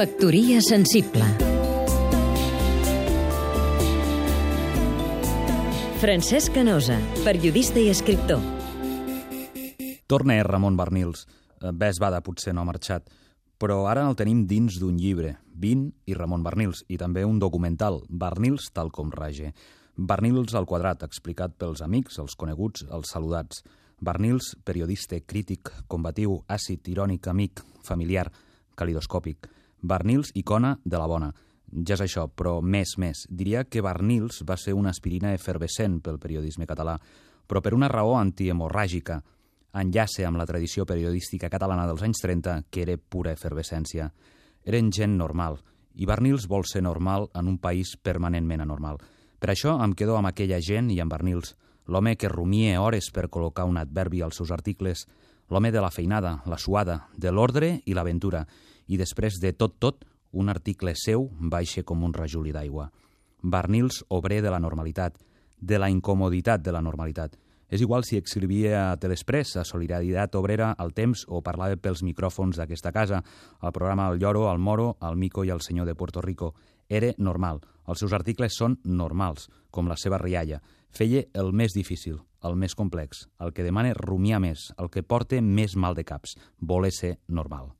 Factoria sensible Francesc Canosa, periodista i escriptor Torna Ramon Barnils. Eh, Ves Bada potser no ha marxat, però ara el tenim dins d'un llibre, Vin i Ramon Barnils, i també un documental, Barnils tal com rage. Barnils al quadrat, explicat pels amics, els coneguts, els saludats. Barnils, periodista, crític, combatiu, àcid, irònic, amic, familiar, calidoscòpic. Barnils, icona de la bona. Ja és això, però més, més. Diria que Barnils va ser una aspirina efervescent pel periodisme català, però per una raó antihemorràgica. Enllaça amb la tradició periodística catalana dels anys 30, que era pura efervescència. Eren gent normal, i Barnils vol ser normal en un país permanentment anormal. Per això em quedo amb aquella gent i amb Barnils, l'home que rumia hores per col·locar un adverbi als seus articles, l'home de la feinada, la suada, de l'ordre i l'aventura, i després de tot tot, un article seu baixa com un rajuli d'aigua. Barnils, obrer de la normalitat, de la incomoditat de la normalitat. És igual si escrivia a Telespress, a Solidaritat Obrera, al Temps o parlava pels micròfons d'aquesta casa, al programa El Lloro, el Moro, el Mico i el Senyor de Puerto Rico. Era normal. Els seus articles són normals, com la seva rialla. Feia el més difícil, el més complex, el que demana rumiar més, el que porta més mal de caps, voler ser normal.